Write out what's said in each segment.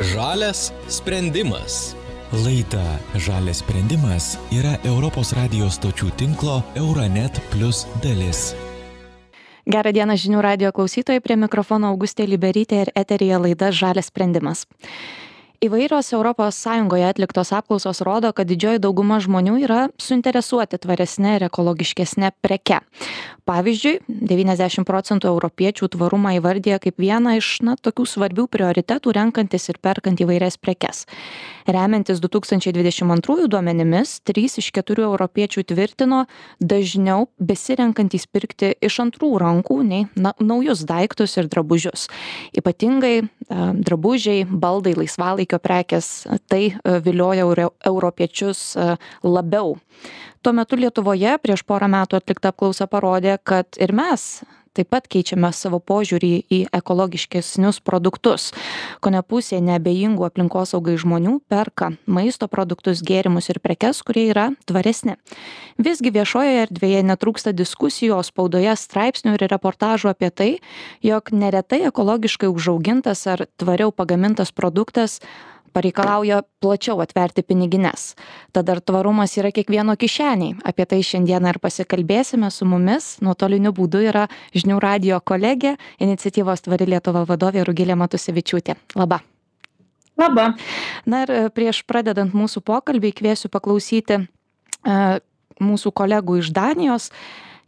Žalias sprendimas. Laida Žalias sprendimas yra Europos radijos stočių tinklo Euronet Plus dalis. Gerą dieną žinių radio klausytojai, prie mikrofono Augustė Liberytė ir eterija laida Žalias sprendimas. Įvairios ES atliktos apklausos rodo, kad didžioji dauguma žmonių yra suinteresuoti tvaresnė ir ekologiškesnė preke. Pavyzdžiui, 90 procentų europiečių tvarumą įvardyja kaip vieną iš na, tokių svarbių prioritetų renkantis ir perkant įvairias prekes. Remiantis 2022 duomenimis, 3 iš 4 europiečių tvirtino dažniau besirenkantys pirkti iš antrų rankų nei na, naujus daiktus ir drabužius. Ypatingai drabužiai, baldai, laisvalaikio prekes, tai vilioja europiečius labiau tuo metu lietuvoje prieš porą metų atlikta apklausa parodė kad ir mes taip pat keičiame savo požiūrį į ekologiškesnius produktus. Kone pusė neabejingų aplinkosaugai žmonių perka maisto produktus gėrimus ir prekes kurie yra tvaresni. Visgi viešojoje erdvėje netrūksta diskusijų spaudoje straipsnių ir reportažų apie tai jog neretai ekologiškai užaugintas ar tvariau pagamintas produktas pareikalauja plačiau atverti pinigines. Tad ar tvarumas yra kiekvieno kišenėj apie tai šiandieną ir pasikalbėsime su mumis. Nuotoliniu būdu yra žinių radijo kolegė iniciatyvos tvari lietuva vadovė rugilė matusevičiūtė. Laba Labą. Na ir e, prieš pradedant mūsų pokalbį kviesiu paklausyti e, mūsų kolegų iš Danijos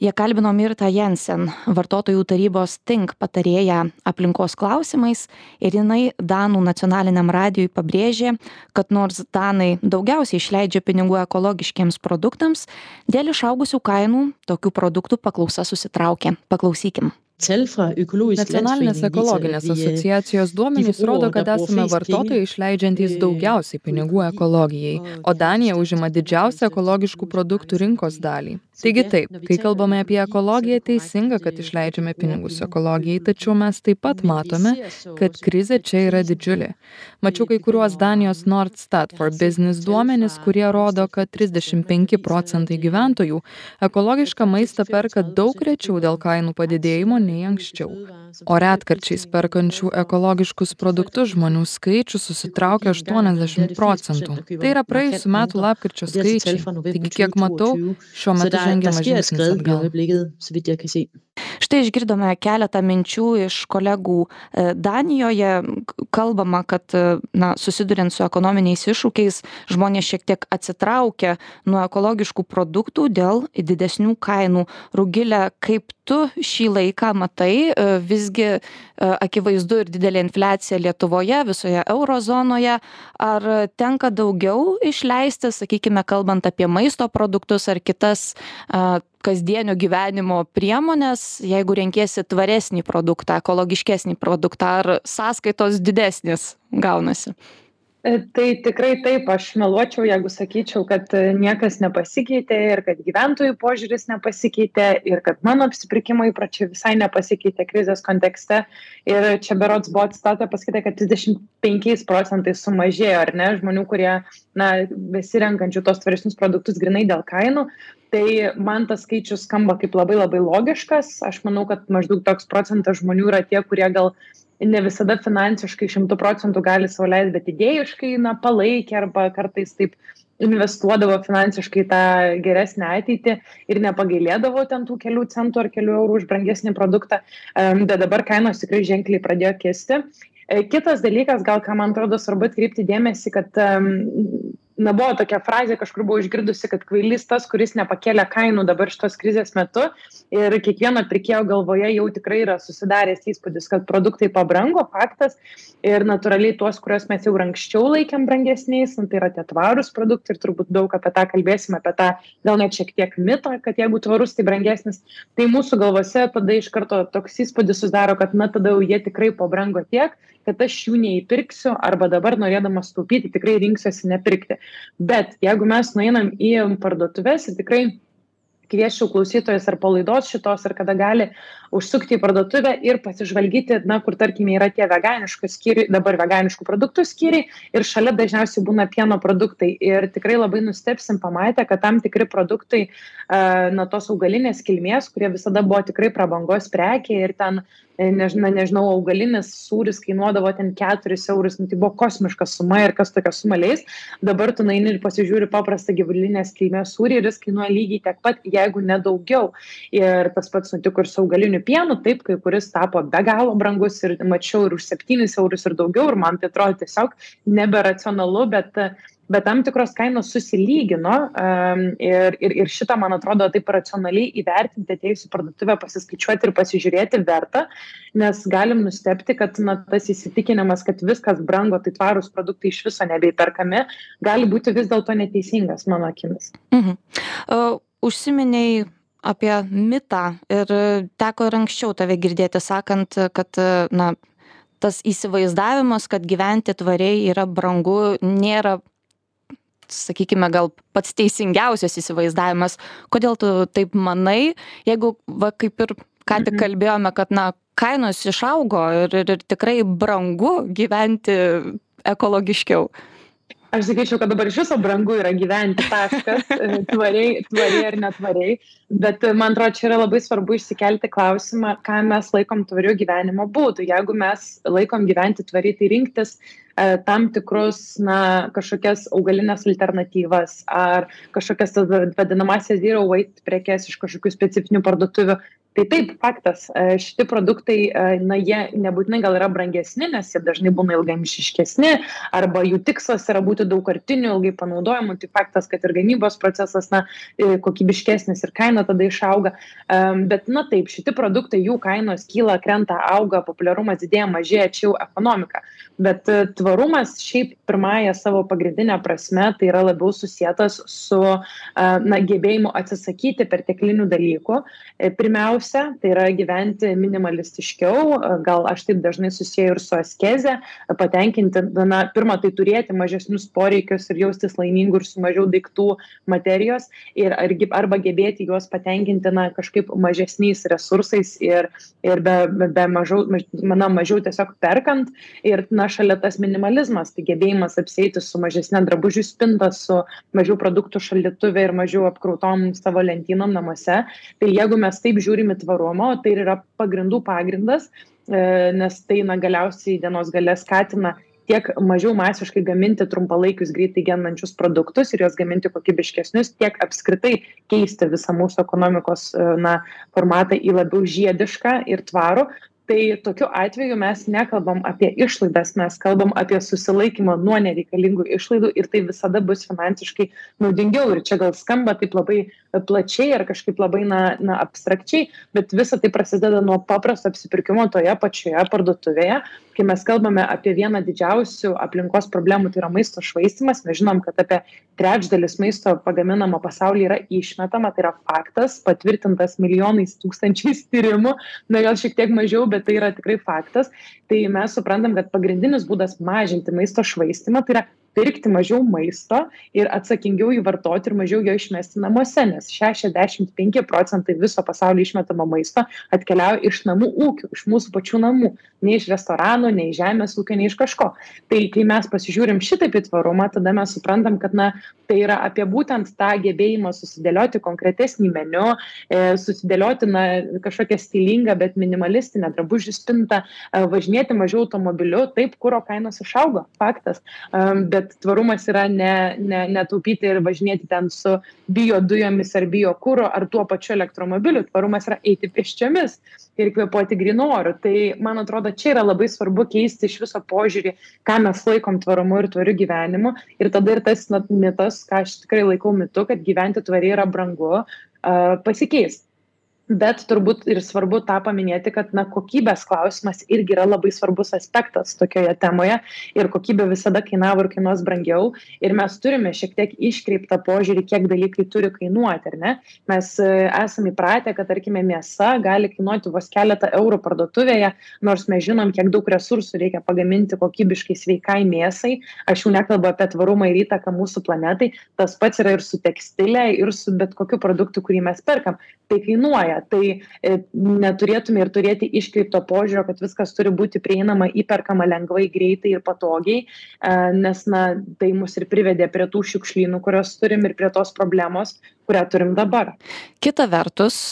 jie kalbino mirtą jensen vartotojų tarybos tink patarėją aplinkos klausimais ir jinai danų nacionaliniam radijui pabrėžė kad nors danai daugiausiai išleidžia pinigų ekologiškiems produktams dėl išaugusių kainų tokių produktų paklausa susitraukė. Paklausykim Nacionalinės ekologinės asociacijos duomenys rodo, kad esame vartotojai išleidžiantys daugiausiai pinigų ekologijai, o Danija užima didžiausią ekologiškų produktų rinkos dalį. Taigi taip, kai kalbame apie ekologiją, teisinga, kad išleidžiame pinigus ekologijai, tačiau mes taip pat matome, kad krizė čia yra didžiulė. Mačiau kai kuriuos Danijos Nordstat for Business duomenys, kurie rodo, kad 35 procentai gyventojų ekologišką maistą perka daug rečiau dėl kainų padidėjimo nei anksčiau o retkarčiais perkančių ekologiškus produktus žmonių skaičius susitraukė aštuoniasdešimt procentų tai yra praėjusių metų lapkričio skaičiai taigi kiek matau šiuo metu žengiamas žingsnis atgal štai išgirdome keletą minčių iš kolegų e, danijoje. Kalbama kad e, na susiduriant su ekonominiais iššūkiais žmonės šiek tiek atsitraukia nuo ekologiškų produktų dėl didesnių kainų. Rugile kaip tu šį laiką matai e, visgi akivaizdu ir didelė infliacija lietuvoje visoje euro zonoje ar tenka daugiau išleisti sakykime kalbant apie maisto produktus ar kitas kasdienio gyvenimo priemones jeigu renkiesi tvaresnį produktą ekologiškesnį produktą ar sąskaitos didesnės gaunasi tai tikrai taip, aš meluočiau, jeigu sakyčiau, kad e, niekas nepasikeitė ir kad gyventojų požiūris nepasikeitė ir kad mano apsipirkimo įpročiai visai nepasikeitė krizės kontekste. Ir čia berots buvo atstatę pasakyti, kad 35 procentai sumažėjo, ar ne, žmonių, kurie, na, besirenkančių tos tvaresnius produktus grinai dėl kainų. Tai man tas skaičius skamba kaip labai labai logiškas. Aš manau, kad maždaug toks procentas žmonių yra tie, kurie gal ne visada finansiškai šimtu procentų gali sau leist bet idėjiškai na palaikė arba kartais taip investuodavo finansiškai tą geresnę ateitį ir nepagailėdavo ten tų kelių centų ar kelių eurų už brangesnį produktą. Bet dabar kainos tikrai ženkliai pradėjo kisti e, kitas dalykas gal ką man atrodo svarbu atkreipti dėmesį kad na buvo tokia frazė kažkur buvau išgirdusi kad kvailys tas kuris nepakėlė kainų dabar šitos krizės metu. Ir kiekvieno pirkėjo galvoje jau tikrai yra susidaręs įspūdis kad produktai pabrango faktas. Ir natūraliai tuos kuriuos mes jau ir anksčiau laikėm brangesniais nu tai yra tie tvarūs produktai ir turbūt daug apie tą kalbėsim apie tą gal net šiek tiek mitą kad jeigu tvarus tai brangesnis. Tai mūsų galvose tada iš karto toks įspūdis susidaro kad na tada jau jie tikrai pabrango tiek kad aš jų neįpirksiu arba dabar norėdamas taupyti tikrai rinksiuosi nepirkti bet jeigu mes nueinam į parduotuves ir tikrai kviesčiau klausytojus ar po laidos šitos ar kada gali užsukti į parduotuvę ir pasižvalgyti na kur tarkime yra tie veganiškų skyriai dabar veganiškų produktų skyriai ir šalia dažniausiai būna pieno produktai. Ir tikrai labai nustebsim pamatę kad tam tikri produktai na tos augalinės kilmės kurie visada buvo tikrai prabangos prekė ir ten než, na, nežinau, augalinis sūris kainuodavo ten 4 eurus, nu, tai buvo kosmiška suma ir kas tokia suma leis. Dabar tu naini ir pasižiūri paprastą gyvulinės kilmės sūrį ir jis kainuoja lygiai tiek pat, jeigu nedaugiau. Ir tas pats nutiko ir su augaliniu pienu, taip, kai kuris tapo be galo brangus ir mačiau ir už 7 eurus ir daugiau ir man tai atrodo tiesiog neberacionalu, bet bet tam tikros kainos susilygino um, ir, ir, ir šitą, man atrodo, taip racionaliai įvertinti, atėjus į parduotuvę, pasiskaičiuoti ir pasižiūrėti verta, nes galim nustepti, kad na, tas įsitikinimas, kad viskas brango, tai tvarūs produktai iš viso nebeiperkami, gali būti vis dėlto neteisingas, mano akimis. Mhm. Uh, užsiminiai apie mitą ir teko ir anksčiau tave girdėti sakant, kad na, tas įsivaizdavimas, kad gyventi tvariai yra brangu, nėra sakykime gal pats teisingiausias įsivaizdavimas kodėl tu taip manai jeigu va kaip ir ką tik mhm. kalbėjome kad na kainos išaugo ir ir tikrai brangu gyventi ekologiškiau aš sakyčiau kad dabar iš viso brangu yra gyventi taškas tvariai tvariai ar netvariai. Bet man atrodo čia yra labai svarbu išsikelti klausimą ką mes laikom tvariu gyvenimo būdu. Jeigu mes laikom gyventi tvariai tai rinktis e, tam tikrus na kažkokias augalines alternatyvas ar kažkokias tas vadinamąsias zero waste prekes iš kažkokių specifinių parduotuvių tai taip faktas. E, šitie produktai e, na jie nebūtinai gal yra brangesni nes jie dažnai būna ilgaamžiškesni arba jų tikslas yra būti daugkartiniu ilgai panaudojamu tai faktas kad ir gamybos procesas na e, kokybiškesnis ir kaina tada išauga. Bet na taip šitie produktai jų kainos kyla krenta auga populiarumas didėja mažėja čia jau ekonomika. Bet tvarumas šiaip pirmąja savo pagrindine prasme tai yra labiau susietas su na gebėjimu atsisakyti perteklinių dalykų. Pirmiausia pirmiausia tai yra gyventi minimalistiškiau gal aš taip dažnai susieju ir su askeze patenkinti na pirma tai turėti mažesnius poreikius ir jaustis laimingu ir su mažiau daiktų materijos ir argi arba gebėti juos patenkinti na kažkaip mažesniais resursais ir ir be be mažiau na mažiau tiesiog perkant ir na šalia tas minimalizmas tai gebėjimas apsieiti su mažesne drabužių spinta su mažiau produktų šaldytuve ir mažiau apkrautom savo lentynom namuose. Tai jeigu mes taip žiūrim į tvarumą o tai yra pagrindų pagrindas e, nes tai na galiausiai dienos gale skatina tiek mažiau masiškai gaminti trumpalaikius greitai gendančius produktus ir juos gaminti kokybiškesnius tiek apskritai keisti visą mūsų ekonomikos e, na formatą į labiau žiedišką ir tvarų. Tai tokiu atveju mes nekalbam apie išlaidas mes kalbam apie susilaikymą nuo nereikalingų išlaidų ir tai visada bus finansiškai naudingiau. Ir čia gal skamba taip labai plačiai ar kažkaip labai na na abstrakčiai bet visa tai prasideda nuo paprasto apsipirkimo toje pačioje parduotuvėje. Kai mes kalbame apie vieną didžiausių aplinkos problemų tai yra maisto švaistymas mes žinom kad apie trečdalis maisto pagaminamo pasaulyje yra išmetama tai yra faktas patvirtintas milijonais tūkstančiais tyrimų na gal šiek tiek mažiau bet tai yra tikrai faktas. Tai mes suprantam kad pagrindinis būdas mažinti maisto švaistymą tai yra pirkti mažiau maisto ir atsakingiau jį vartoti ir mažiau jo išmesti namuose nes šešiasdešimt penki procentai viso pasauly išmetamo maisto atkeliauja iš namų ūkių iš mūsų pačių namų. Ne iš restoranų ne iš žemės ūkio ne iš kažko. Tai kai mes pasižiūrim šitaip į tvarumą tada mes suprantam kad na tai yra apie būtent tą gebėjimą susidėlioti konkretesnį meniu e, susidėlioti na kažkokią stilingą bet minimalistinę drabužių spintą e, važinėti mažiau automobiliu taip kuro kainos išaugo. Faktas. Bet kad tvarumas yra ne ne netaupyti ir važinėti ten su biodujomis ar biokuru ar tuo pačiu elektromobiliu. Tvarumas yra eiti pėsčiomis ir kvėpuoti grynu oru. Tai man atrodo čia yra labai svarbu keisti iš viso požiūrį ką mes laikom tvarumu ir tvariu gyvenimu. Ir tada ir tas na mitas ką aš tikrai laikau mitu kad gyventi tvariai yra brangu pasikeis bet turbūt ir svarbu tą paminėti kad na kokybės klausimas irgi yra labai svarbus aspektas tokioje temoje ir kokybė visada kainavo ir kainuos brangiau. Ir mes turime šiek tiek iškreiptą požiūrį kiek dalykai turi kainuoti ar ne? Mes e, esam įpratę kad tarkime mėsa gali kainuoti vos keletą eurų parduotuvėje nors mes žinom kiek daug resursų reikia pagaminti kokybiškai sveikai mėsai. Aš jau nekalbu apie tvarumą ir įtaką mūsų planetai. Tas pats yra ir su tekstile ir su bet kokiu produktu kurį mes perkam. Tai kainuoja rinkoje tai e, neturėtume ir turėti iškreipto požiūrio kad viskas turi būti prieinama įperkama lengvai greitai ir patogiai e, nes na tai mus ir privedė prie tų šiukšlynų kuriuos turim ir prie tos problemos kurią turim dabar. Kita vertus,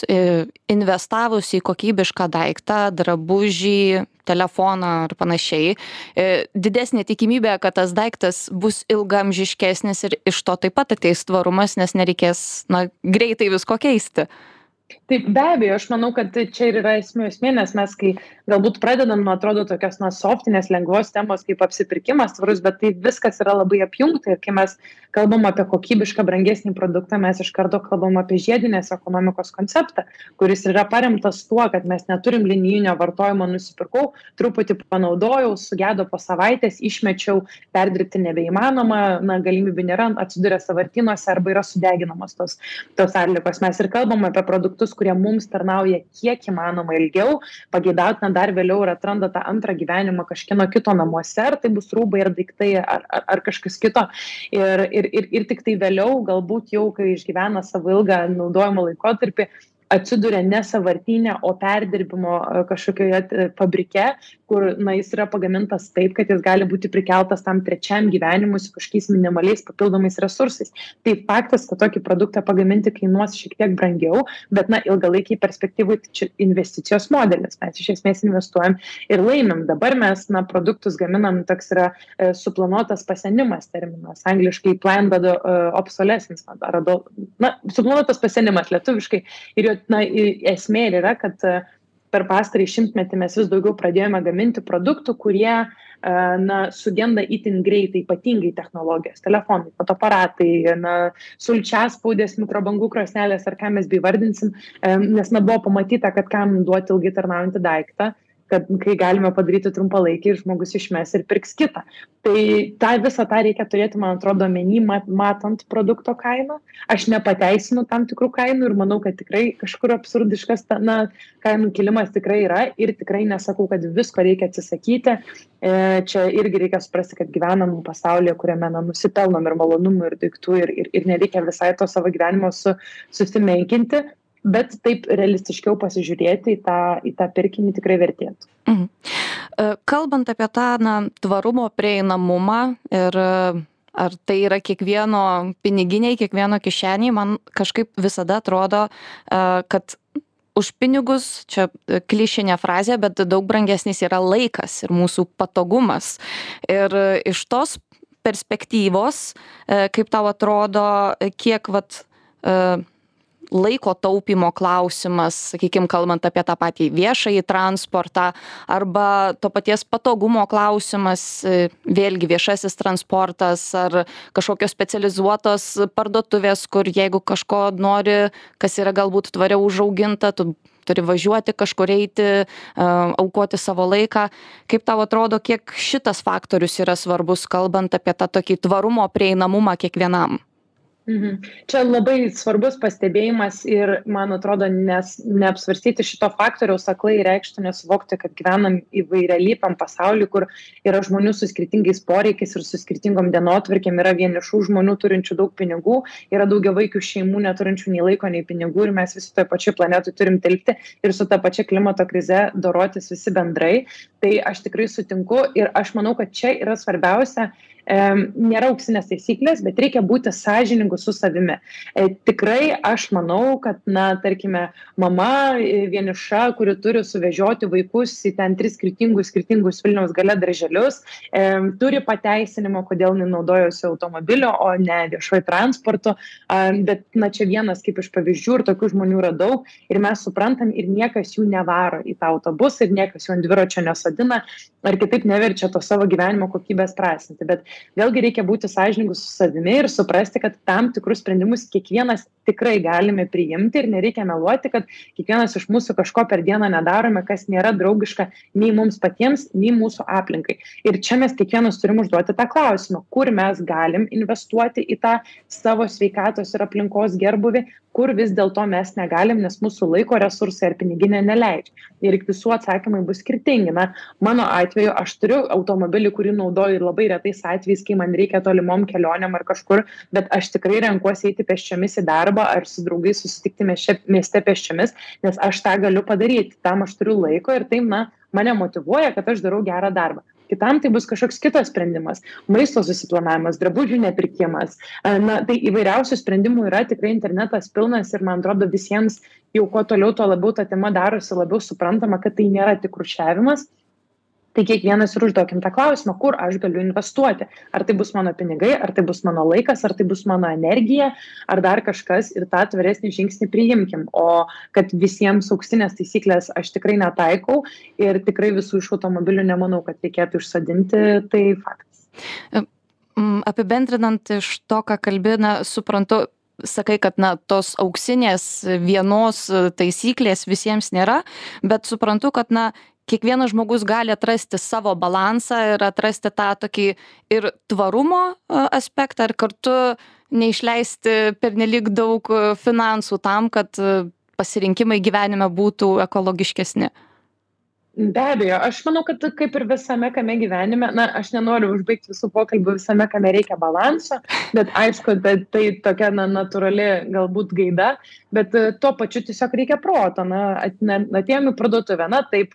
investavus į kokybišką daiktą, drabužį, telefoną ar panašiai, didesnė tikimybė, kad tas daiktas bus ilgamžiškesnis ir iš to taip pat ateis tvarumas, nes nereikės na, greitai visko keisti. Taip, be abejo, aš manau, kad čia ir yra esmė, esmė, nes mes, kai galbūt pradedam nuo atrodo tokios, na, softinės, lengvos temos kaip apsipirkimas tvarus, bet tai viskas yra labai apjungta ir kai mes kalbam apie kokybišką, brangesnį produktą, mes iš karto kalbam apie žiedinės ekonomikos konceptą, kuris yra paremtas tuo, kad mes neturim linijinio vartojimo, nusipirkau, truputį panaudojau, sugedo po savaitės, išmečiau, perdirbti nebeįmanoma, na, galimybių nėra, atsiduria savartinuose arba yra sudeginamos tos, tos atlikos. Mes ir kalbam apie produktus, kurie mums tarnauja kiek įmanoma ilgiau, pageidautina dar vėliau ir atranda tą antrą gyvenimą kažkieno kito namuose, ar tai bus rūbai ar daiktai ar, ar, ar kažkas kito. Ir, ir, ir, ir tik tai vėliau, galbūt jau, kai išgyvena savo ilgą naudojimo laikotarpį, atsiduria ne savartinė, o perdirbimo e, kažkokioje e, fabrike, kur na, jis yra pagamintas taip, kad jis gali būti prikeltas tam trečiam gyvenimui su kažkokiais minimaliais papildomais resursais. Tai faktas, kad tokį produktą pagaminti kainuos šiek tiek brangiau, bet na, ilgalaikiai perspektyvai tai čia investicijos modelis. Mes iš esmės investuojam ir laimim. Dabar mes na, produktus gaminam, toks yra e, suplanuotas pasenimas terminas, angliškai planned uh, obsolescence, na, suplanuotas pasenimas lietuviškai. Ir jo na esmė yra kad e, per pastarąjį šimtmetį mes vis daugiau pradėjome gaminti produktų kurie e, na sugenda itin greitai ypatingai technologijos telefonai fotoaparatai na sulčiaspaudės mikrobangų krosnelės ar ką mes beįvardinsim e, nes na buvo pamatyta kad kam duoti ilgai tarnaujantį daiktą kad kai galime padaryti trumpalaikį ir žmogus išmes ir pirks kitą. Tai tą visą tą reikia turėti, man atrodo, menį, matant produkto kainą. Aš nepateisinu tam tikrų kainų ir manau, kad tikrai kažkur absurdiškas na, kainų kilimas tikrai yra ir tikrai nesakau, kad visko reikia atsisakyti. E, čia irgi reikia suprasti, kad gyvenam pasaulyje, kuriame na, nusipelnom ir malonumų ir daiktų ir, ir, ir nereikia visai to savo gyvenimo su, susimenkinti bet taip realistiškiau pasižiūrėti į tą, į tą pirkinį tikrai vertėtų. Mhm. E, kalbant apie tą na, tvarumo prieinamumą ir e, ar tai yra kiekvieno piniginiai, kiekvieno kišeniai, man kažkaip visada atrodo, e, kad už pinigus, čia klišinė frazė, bet daug brangesnis yra laikas ir mūsų patogumas. Ir iš tos perspektyvos, kaip tau atrodo, kiek vat, laiko taupymo klausimas sakykim kalbant apie tą patį viešąjį transportą arba to paties patogumo klausimas e, vėlgi viešasis transportas ar kažkokios specializuotos parduotuvės kur jeigu kažko nori kas yra galbūt tvariau užauginta tu turi važiuoti kažkur eiti e, aukoti savo laiką. Kaip tau atrodo kiek šitas faktorius yra svarbus kalbant apie tą tokį tvarumo prieinamumą kiekvienam Mhm. Čia labai svarbus pastebėjimas ir, man atrodo, nes neapsvarstyti šito faktoriaus aklai reikštų nesuvokti, kad gyvenam įvairialypam pasauliu, kur yra žmonių su skirtingais poreikiais ir su skirtingom dienotvarkėm, yra vienišų žmonių turinčių daug pinigų, yra daugia vaikių šeimų neturinčių nei laiko, nei pinigų ir mes visi toje pačioje planetoje turim tilpti ir su ta pačia klimato krize dorotis visi bendrai. Tai aš tikrai sutinku ir aš manau, kad čia yra svarbiausia nėra auksinės taisyklės, bet reikia būti sąžiningu su savimi. E, tikrai aš manau, kad, na, tarkime, mama e, vieniša, kuri turi suvežioti vaikus į ten tris skirtingus, skirtingus Vilniaus gale darželius, turi pateisinimą, kodėl nenaudojosi automobilio, o ne viešuoju transportu. Bet, na, čia vienas kaip iš pavyzdžių ir tokių žmonių yra daug ir mes suprantam ir niekas jų nevaro į tą autobusą ir niekas jų ant dviračio nesodina ar kitaip neverčia to savo gyvenimo kokybės prasinti. Bet vėlgi reikia būti sąžiningu su savimi ir suprasti, kad tam tikrus sprendimus kiekvienas tikrai galime priimti ir nereikia meluoti, kad kiekvienas iš mūsų kažko per dieną nedarome, kas nėra draugiška nei mums patiems, nei mūsų aplinkai. Ir čia mes kiekvienas turim užduoti tą klausimą, kur mes galim investuoti į tą savo sveikatos ir aplinkos gerbuvi, kur vis dėlto mes negalim, nes mūsų laiko resursai ar piniginė neleidžia. Ir visų atsakymai bus skirtingi. Na, mano atveju aš turiu automobilį, kurį naudoju ir labai retais atvejais atvejais, kai man reikia tolimom kelionėm ar kažkur, bet aš tikrai renkuosi eiti pėsčiomis į darbą ar su draugais susitikti mieste pėsčiomis, nes aš tą galiu padaryti, tam aš turiu laiko ir tai, na, mane motivuoja, kad aš darau gerą darbą. Kitam tai bus kažkoks kitas sprendimas maisto susiplanavimas drabužių nepirkimas. Na tai įvairiausių sprendimų yra tikrai internetas pilnas ir man atrodo visiems jau kuo toliau tuo labiau ta tema darosi labiau suprantama kad tai nėra tik rūšiavimas tai kiekvienas ir užduokim tą klausimą kur aš galiu investuoti? Ar tai bus mano pinigai ar tai bus mano laikas ar tai bus mano energija ar dar kažkas ir tą tvaresnį žingsnį priimkim. O kad visiems auksinės taisyklės aš tikrai netaikau ir tikrai visų iš automobilių nemanau kad reikėtų išsodinti tai faktas. Apibendrinant iš to ką kalbi na suprantu sakai kad na tos auksinės vienos taisyklės visiems nėra bet suprantu kad na kiekvienas žmogus gali atrasti savo balansą ir atrasti tą tokį ir tvarumo aspektą ir kartu neišleisti pernelyg daug finansų tam, kad pasirinkimai gyvenime būtų ekologiškesni. Be abejo, aš manau, kad kaip ir visame kame gyvenime, na, aš nenoriu užbaigti visų pokalbių visame kame reikia balanso, bet aišku, tai, tai tokia na, natūrali galbūt gaida, bet tuo pačiu tiesiog reikia proto, na, atėjom į parduotuvę, na, taip,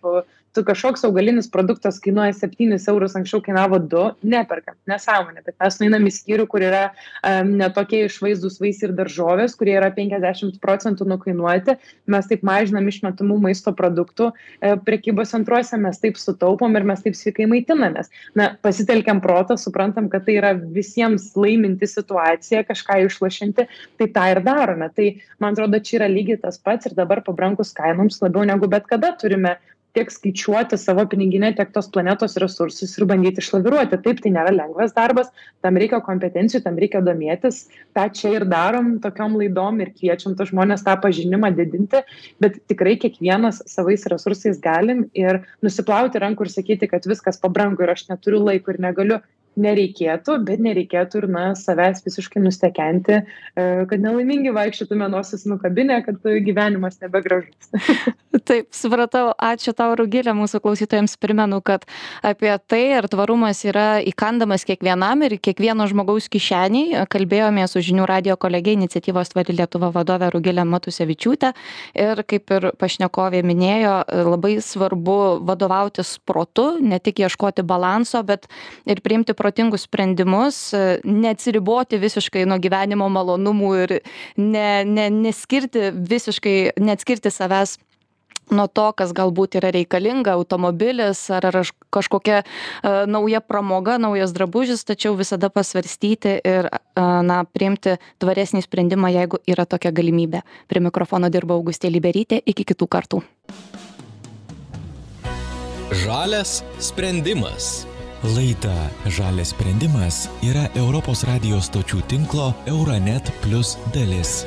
tu kažkoks augalinis produktas kainuoja 7 eurus, anksčiau kainavo 2, neperkam, nesąmonė, bet mes nueinam į skyrių, kur yra um, netokie išvaizdus vaisiai ir daržovės, kurie yra 50 procentų nukainuoti, mes taip mažinam išmetamų maisto produktų e, prekybos centruose, mes taip sutaupom ir mes taip sveikai maitinamės. Na, pasitelkiam protą, suprantam, kad tai yra visiems laiminti situacija, kažką išlašinti, tai tą ir darome. Tai man atrodo, čia yra lygiai tas pats ir dabar pabrankus kainoms labiau negu bet kada turime tiek skaičiuoti savo piniginę, tiek tos planetos resursus ir bandyti išlaviruoti. Taip, tai nėra lengvas darbas, tam reikia kompetencijų, tam reikia domėtis, tą čia ir darom tokiom laidom ir kviečiam tos žmonės tą pažinimą didinti, bet tikrai kiekvienas savais resursais galim ir nusiplauti rankų ir sakyti, kad viskas pabrango ir aš neturiu laiko ir negaliu nereikėtų, bet nereikėtų ir, na, savęs visiškai nustekenti, e, kad nelaimingi vaikščiotume nosis nukabinę, kad gyvenimas nebegražus. Taip, supratau, ačiū tau, Rugilė, mūsų klausytojams primenu, kad apie tai, ar tvarumas yra įkandamas kiekvienam ir kiekvieno žmogaus kišeniai, kalbėjome su žinių radio kolegė iniciatyvos Tvari Lietuva vadovė Rugilė Matusevičiūtė ir kaip ir pašnekovė minėjo, labai svarbu vadovautis protu, ne tik ieškoti balanso, bet ir priimti protingus sprendimus, neatsiriboti visiškai nuo gyvenimo malonumų ir ne, ne, neskirti visiškai, neatskirti savęs nuo to, kas galbūt yra reikalinga, automobilis ar, ar kažkokia uh, nauja pramoga, naujas drabužis, tačiau visada pasvarstyti ir uh, na, priimti tvaresnį sprendimą, jeigu yra tokia galimybė. Prie mikrofono dirba Augustė Liberytė, iki kitų kartų. Žalias sprendimas. Laida Žalias sprendimas yra Europos radijos stočių tinklo Euronet Plus dalis.